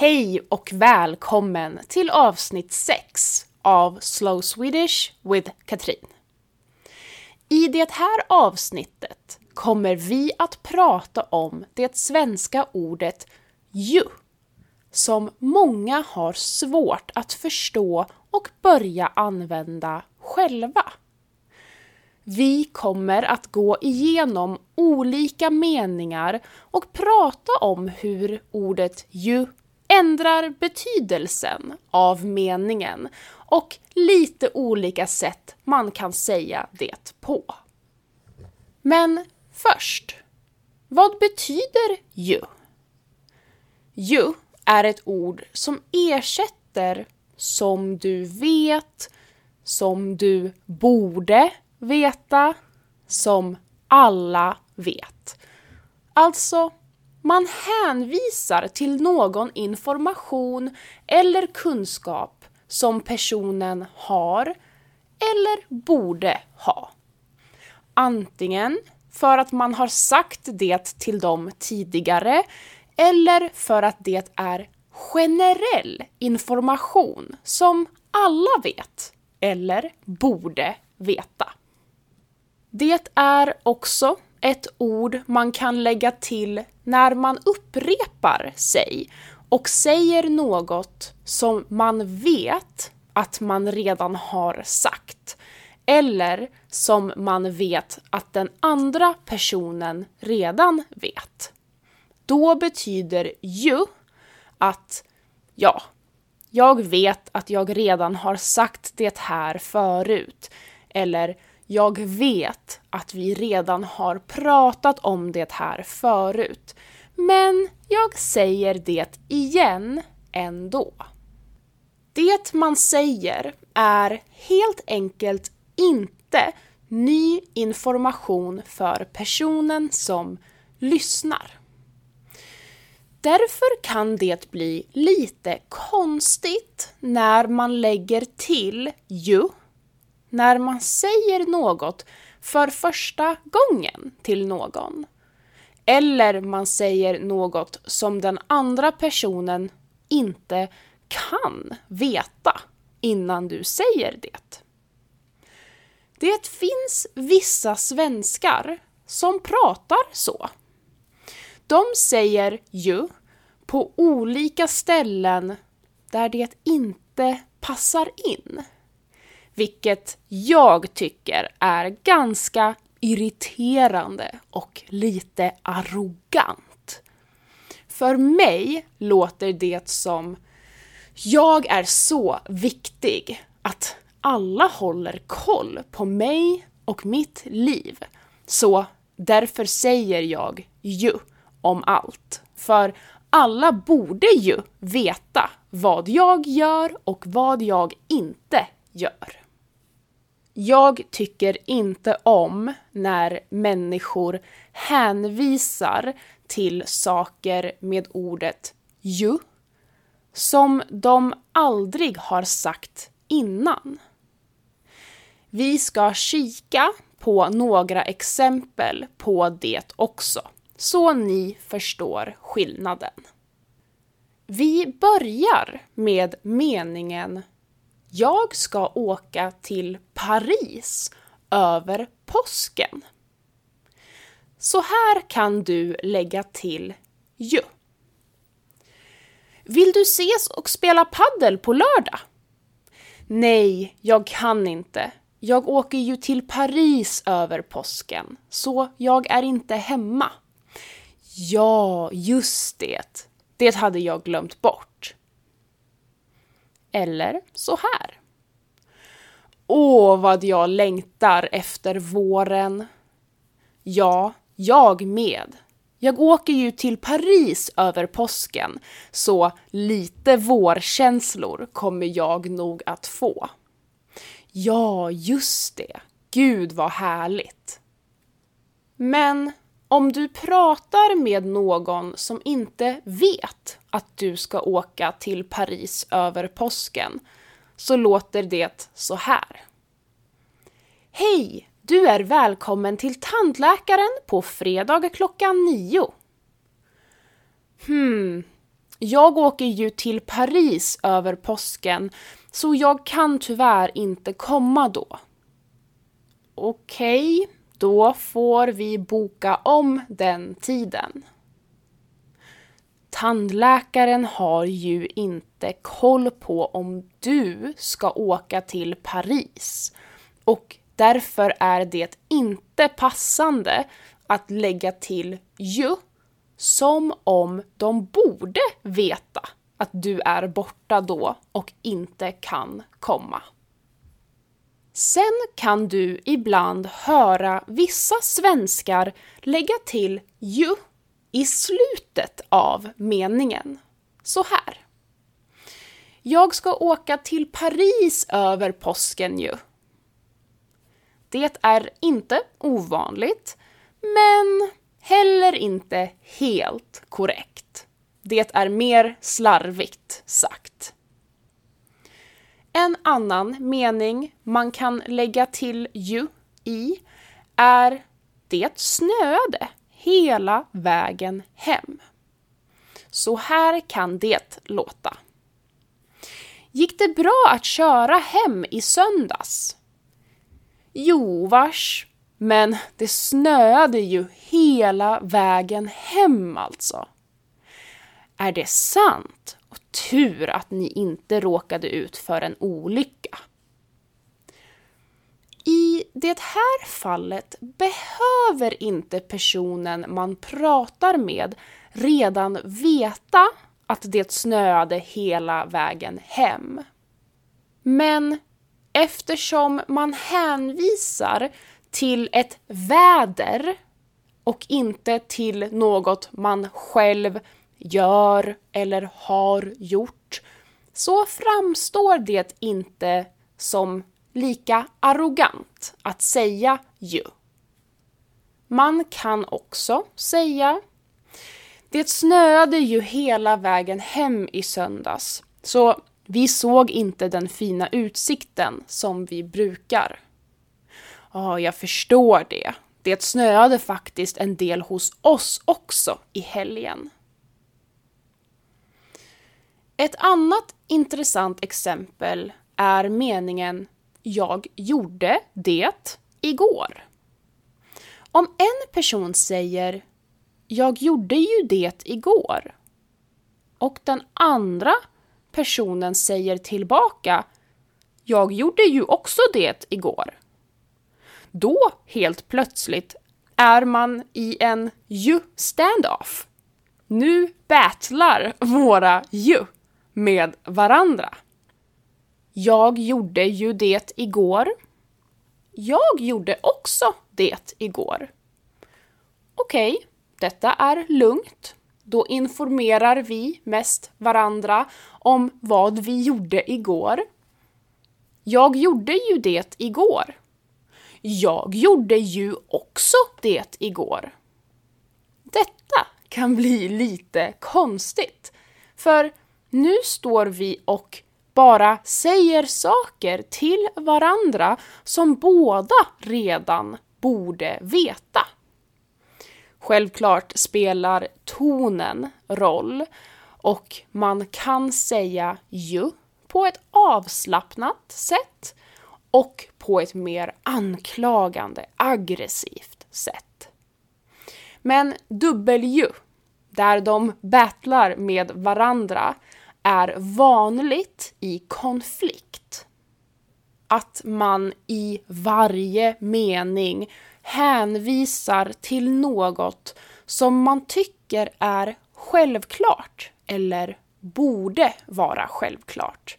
Hej och välkommen till avsnitt 6 av Slow Swedish with Katrin. I det här avsnittet kommer vi att prata om det svenska ordet ju, som många har svårt att förstå och börja använda själva. Vi kommer att gå igenom olika meningar och prata om hur ordet ju ändrar betydelsen av meningen och lite olika sätt man kan säga det på. Men först, vad betyder ju? Ju är ett ord som ersätter som du vet, som du borde veta, som alla vet. Alltså, man hänvisar till någon information eller kunskap som personen har eller borde ha. Antingen för att man har sagt det till dem tidigare eller för att det är generell information som alla vet eller borde veta. Det är också ett ord man kan lägga till när man upprepar sig och säger något som man vet att man redan har sagt eller som man vet att den andra personen redan vet. Då betyder ju att ja, jag vet att jag redan har sagt det här förut eller jag vet att vi redan har pratat om det här förut, men jag säger det igen ändå. Det man säger är helt enkelt inte ny information för personen som lyssnar. Därför kan det bli lite konstigt när man lägger till ju när man säger något för första gången till någon. Eller man säger något som den andra personen inte kan veta innan du säger det. Det finns vissa svenskar som pratar så. De säger ju på olika ställen där det inte passar in. Vilket jag tycker är ganska irriterande och lite arrogant. För mig låter det som jag är så viktig att alla håller koll på mig och mitt liv. Så därför säger jag ju om allt. För alla borde ju veta vad jag gör och vad jag inte gör. Jag tycker inte om när människor hänvisar till saker med ordet ju som de aldrig har sagt innan. Vi ska kika på några exempel på det också, så ni förstår skillnaden. Vi börjar med meningen jag ska åka till Paris över påsken. Så här kan du lägga till ju. Vill du ses och spela paddel på lördag? Nej, jag kan inte. Jag åker ju till Paris över påsken, så jag är inte hemma. Ja, just det. Det hade jag glömt bort. Eller så här. Åh, vad jag längtar efter våren. Ja, jag med. Jag åker ju till Paris över påsken, så lite vårkänslor kommer jag nog att få. Ja, just det. Gud vad härligt. Men om du pratar med någon som inte vet att du ska åka till Paris över påsken så låter det så här. Hej! Du är välkommen till tandläkaren på fredag klockan nio. Hmm, Jag åker ju till Paris över påsken så jag kan tyvärr inte komma då. Okej, okay, då får vi boka om den tiden. Tandläkaren har ju inte koll på om du ska åka till Paris och därför är det inte passande att lägga till ju som om de borde veta att du är borta då och inte kan komma. Sen kan du ibland höra vissa svenskar lägga till ju i slutet av meningen. Så här. Jag ska åka till Paris över påsken ju. Det är inte ovanligt, men heller inte helt korrekt. Det är mer slarvigt sagt. En annan mening man kan lägga till ju i är Det snöade hela vägen hem. Så här kan det låta. Gick det bra att köra hem i söndags? Jo, vars. Men det snöade ju hela vägen hem alltså. Är det sant? Och tur att ni inte råkade ut för en olycka. Det här fallet behöver inte personen man pratar med redan veta att det snöade hela vägen hem. Men eftersom man hänvisar till ett väder och inte till något man själv gör eller har gjort så framstår det inte som lika arrogant att säga ju. Man kan också säga Det snöade ju hela vägen hem i söndags, så vi såg inte den fina utsikten som vi brukar. Ja, jag förstår det. Det snöade faktiskt en del hos oss också i helgen. Ett annat intressant exempel är meningen jag gjorde det igår. Om en person säger jag gjorde ju det igår och den andra personen säger tillbaka jag gjorde ju också det igår. Då helt plötsligt är man i en ju-standoff. Nu battlar våra ju med varandra. Jag gjorde ju det igår. Jag gjorde också det igår. Okej, okay, detta är lugnt. Då informerar vi mest varandra om vad vi gjorde igår. Jag gjorde ju det igår. Jag gjorde ju också det igår. Detta kan bli lite konstigt, för nu står vi och bara säger saker till varandra som båda redan borde veta. Självklart spelar tonen roll och man kan säga ju på ett avslappnat sätt och på ett mer anklagande, aggressivt sätt. Men dubbel-ju, där de battlar med varandra, är vanligt i konflikt. Att man i varje mening hänvisar till något som man tycker är självklart eller borde vara självklart.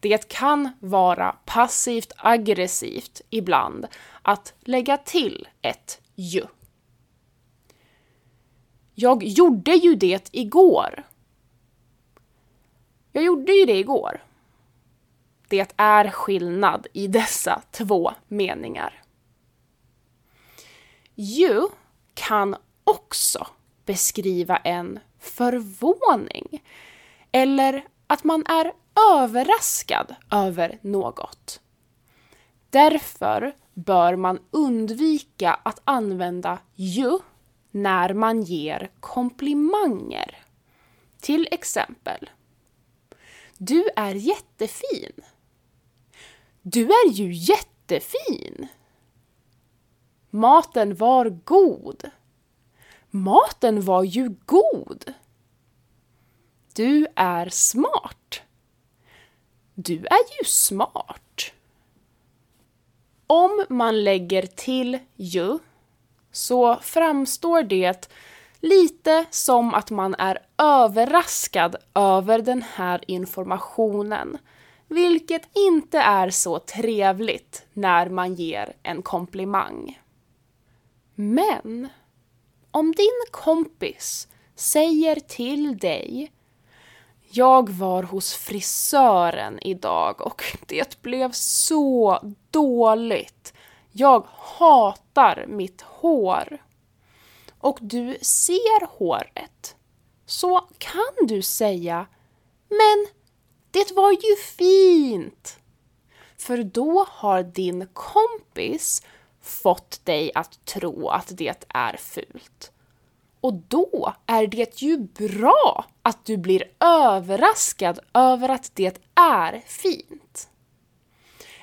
Det kan vara passivt aggressivt ibland att lägga till ett ju. Jag gjorde ju det igår. Jag gjorde ju det igår. Det är skillnad i dessa två meningar. Ju kan också beskriva en förvåning eller att man är överraskad över något. Därför bör man undvika att använda ju när man ger komplimanger. Till exempel. Du är jättefin. Du är ju jättefin. Maten var god. Maten var ju god. Du är smart. Du är ju smart. Om man lägger till ju så framstår det lite som att man är överraskad över den här informationen. Vilket inte är så trevligt när man ger en komplimang. Men om din kompis säger till dig jag var hos frisören idag och det blev så dåligt. Jag hatar mitt hår. Och du ser håret. Så kan du säga Men det var ju fint! För då har din kompis fått dig att tro att det är fult. Och då är det ju bra att du blir överraskad över att det är fint.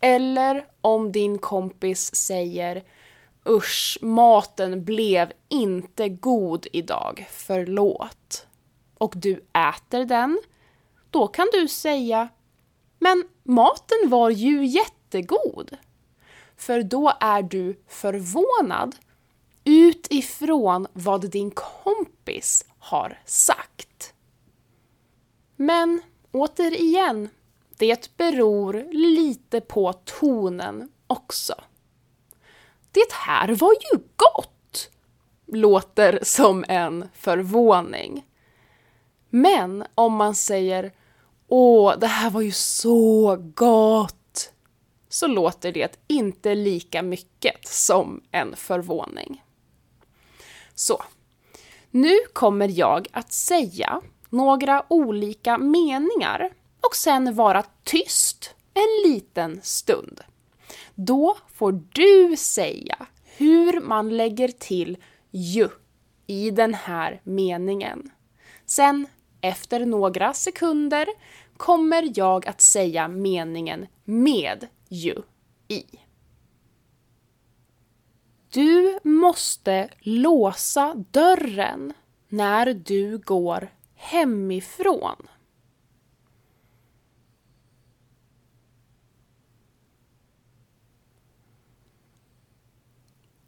Eller om din kompis säger Usch, maten blev inte god idag, förlåt. Och du äter den, då kan du säga Men maten var ju jättegod. För då är du förvånad utifrån vad din kompis har sagt. Men återigen, det beror lite på tonen också. Det här var ju gott! Låter som en förvåning. Men om man säger Åh, det här var ju så gott! Så låter det inte lika mycket som en förvåning. Så, nu kommer jag att säga några olika meningar och sen vara tyst en liten stund. Då får du säga hur man lägger till ju i den här meningen. Sen, efter några sekunder, kommer jag att säga meningen med ju i. Du måste låsa dörren när du går hemifrån.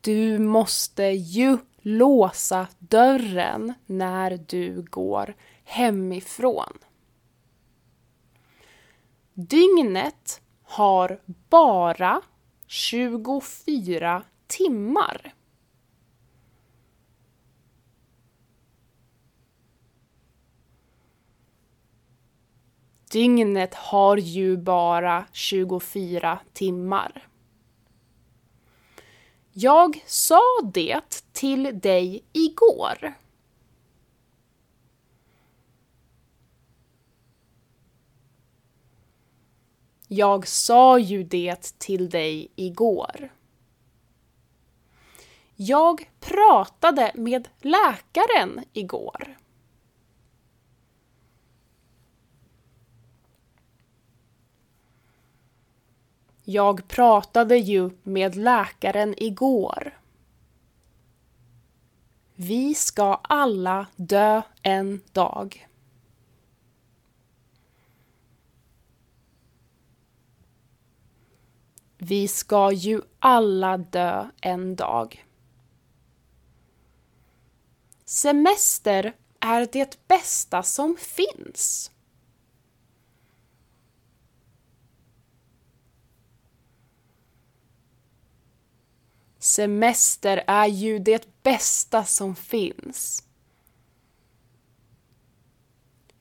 Du måste ju låsa dörren när du går hemifrån. Dygnet har bara 24 timmar. Dygnet har ju bara 24 timmar. Jag sa det till dig igår. Jag sa ju det till dig igår. Jag pratade med läkaren igår. Jag pratade ju med läkaren igår. Vi ska alla dö en dag. Vi ska ju alla dö en dag. Semester är det bästa som finns. Semester är ju det bästa som finns.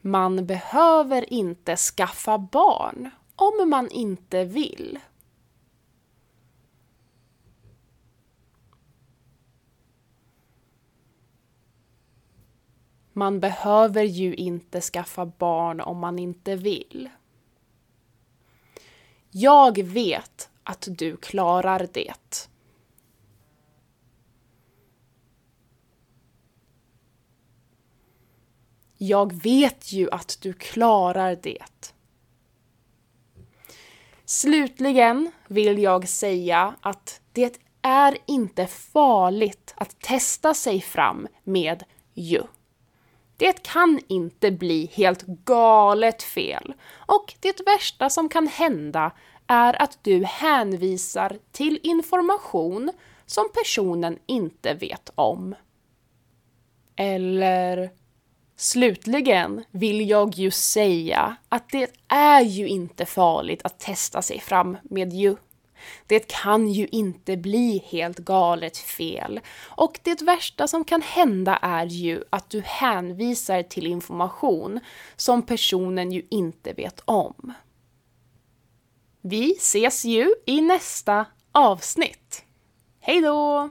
Man behöver inte skaffa barn om man inte vill. Man behöver ju inte skaffa barn om man inte vill. Jag vet att du klarar det. Jag vet ju att du klarar det. Slutligen vill jag säga att det är inte farligt att testa sig fram med ju. Det kan inte bli helt galet fel och det värsta som kan hända är att du hänvisar till information som personen inte vet om. Eller Slutligen vill jag ju säga att det är ju inte farligt att testa sig fram med ju. Det kan ju inte bli helt galet fel. Och det värsta som kan hända är ju att du hänvisar till information som personen ju inte vet om. Vi ses ju i nästa avsnitt. Hej då!